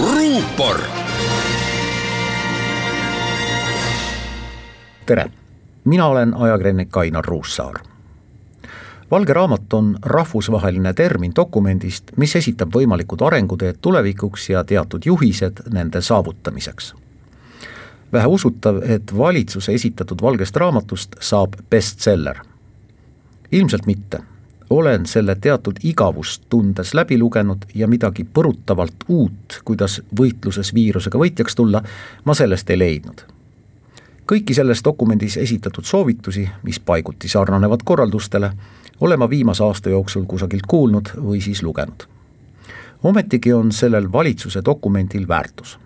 ruupor. tere, mina olen ajakirjanik Ainar Ruussaar. valge raamat on rahvusvaheline termin dokumendist, mis esitab võimalikud arenguteed tulevikuks ja teatud juhised nende saavutamiseks. väheusutav, et valitsuse esitatud valgest raamatust saab bestseller. ilmselt mitte olen selle teatud igavust tundes läbi lugenud ja midagi põrutavalt uut, kuidas võitluses viirusega võitjaks tulla, ma sellest ei leidnud. kõiki selles dokumendis esitatud soovitusi, mis paiguti sarnanevad korraldustele, olen ma viimase aasta jooksul kusagilt kuulnud või siis lugenud. ometigi on sellel valitsuse dokumendil väärtus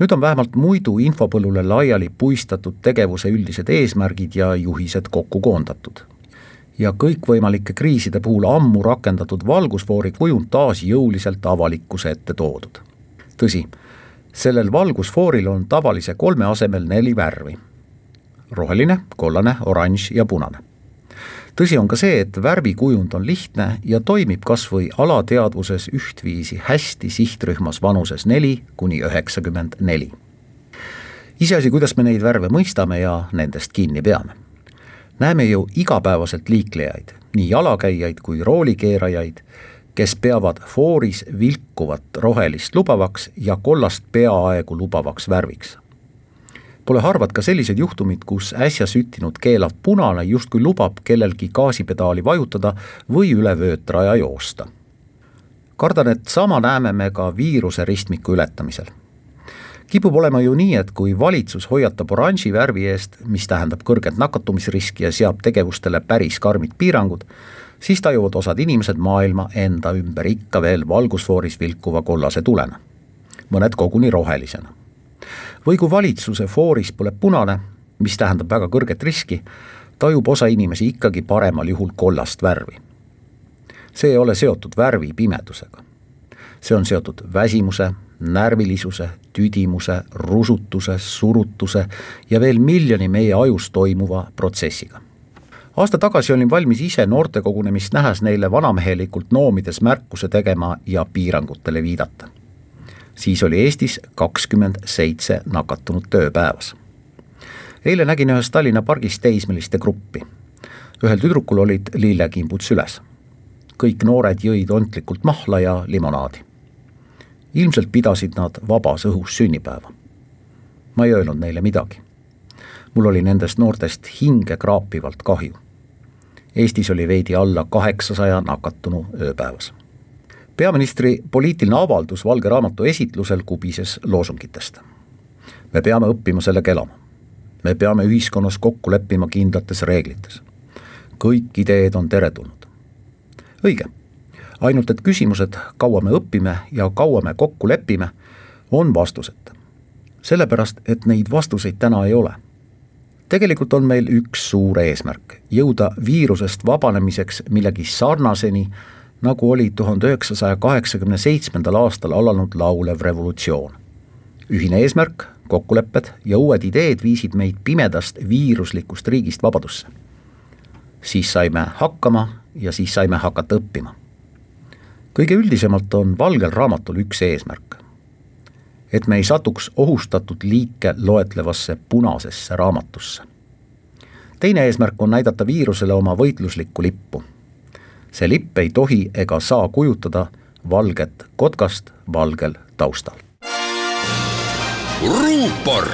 nüüd on vähemalt muidu infopõllule laiali puistatud tegevuse üldised eesmärgid ja juhised kokku koondatud ja kõikvõimalike kriiside puhul ammu rakendatud valgusfoori kujund taas jõuliselt avalikkuse ette toodud. tõsi, sellel valgusfooril on tavalise kolme asemel neli värvi. roheline, kollane, oranž ja punane. tõsi on ka see, et värvikujund on lihtne ja toimib kas või alateadvuses ühtviisi hästi sihtrühmas vanuses neli kuni üheksakümmend neli. iseasi, kuidas me neid värve mõistame ja nendest kinni peame näeme ju igapäevaselt liiklejaid, nii jalakäijaid kui roolikeerajaid, kes peavad fooris vilkuvat rohelist lubavaks ja kollast peaaegu lubavaks värviks. Pole harvad ka sellised juhtumid, kus äsja süttinud keelav punane justkui lubab kellelgi gaasipedaali vajutada või üle vöötraja joosta. kardan, et sama näeme me ka viiruse ristmiku ületamisel kipub olema ju nii, et kui valitsus hoiatab oranži värvi eest, mis tähendab kõrget nakatumisriski ja seab tegevustele päris karmid piirangud, siis tajuvad osad inimesed maailma enda ümber ikka veel valgusfooris vilkuva kollase tulena. mõned koguni rohelisena. või kui valitsuse fooris põleb punane, mis tähendab väga kõrget riski, tajub osa inimesi ikkagi paremal juhul kollast värvi. see ei ole seotud värvi pimedusega. see on seotud väsimuse, närvilisuse, tüdimuse, rusutuse, surutuse ja veel miljoni meie ajus toimuva protsessiga. aasta tagasi olin valmis ise noortekogunemist nähes neile vanamehelikult noomides märkuse tegema ja piirangutele viidata. siis oli Eestis kakskümmend seitse nakatunut tööpäevas. eile nägin ühes Tallinna pargis teismeliste gruppi. ühel tüdrukul olid lillekimbud süles. kõik noored jõid ontlikult mahla ja limonaadi ilmselt pidasid nad vabas õhus sünnipäeva. ma ei öelnud neile midagi. mul oli nendest noortest hinge kraapivalt kahju. Eestis oli veidi alla kaheksasaja nakatunu ööpäevas. peaministri poliitiline avaldus Valge Raamatu esitlusel kubises loosungitest. me peame õppima sellega elama. me peame ühiskonnas kokku leppima kindlates reeglites. kõik ideed on teretulnud. õige ainult et küsimused, kaua me õpime ja kaua me kokku lepime, on vastuseta. sellepärast, et neid vastuseid täna ei ole. tegelikult on meil üks suur eesmärk, jõuda viirusest vabanemiseks millegi sarnaseni, nagu oli tuhande üheksasaja kaheksakümne seitsmendal aastal alanud laulev revolutsioon. ühine eesmärk, kokkulepped ja uued ideed viisid meid pimedast viiruslikust riigist vabadusse. siis saime hakkama ja siis saime hakata õppima kõige üldisemalt on Valgel Raamatul üks eesmärk. et me ei satuks ohustatud liike loetlevasse punasesse raamatusse. teine eesmärk on näidata viirusele oma võitluslikku lippu. see lipp ei tohi ega saa kujutada valget kotkast valgel taustal. ruupor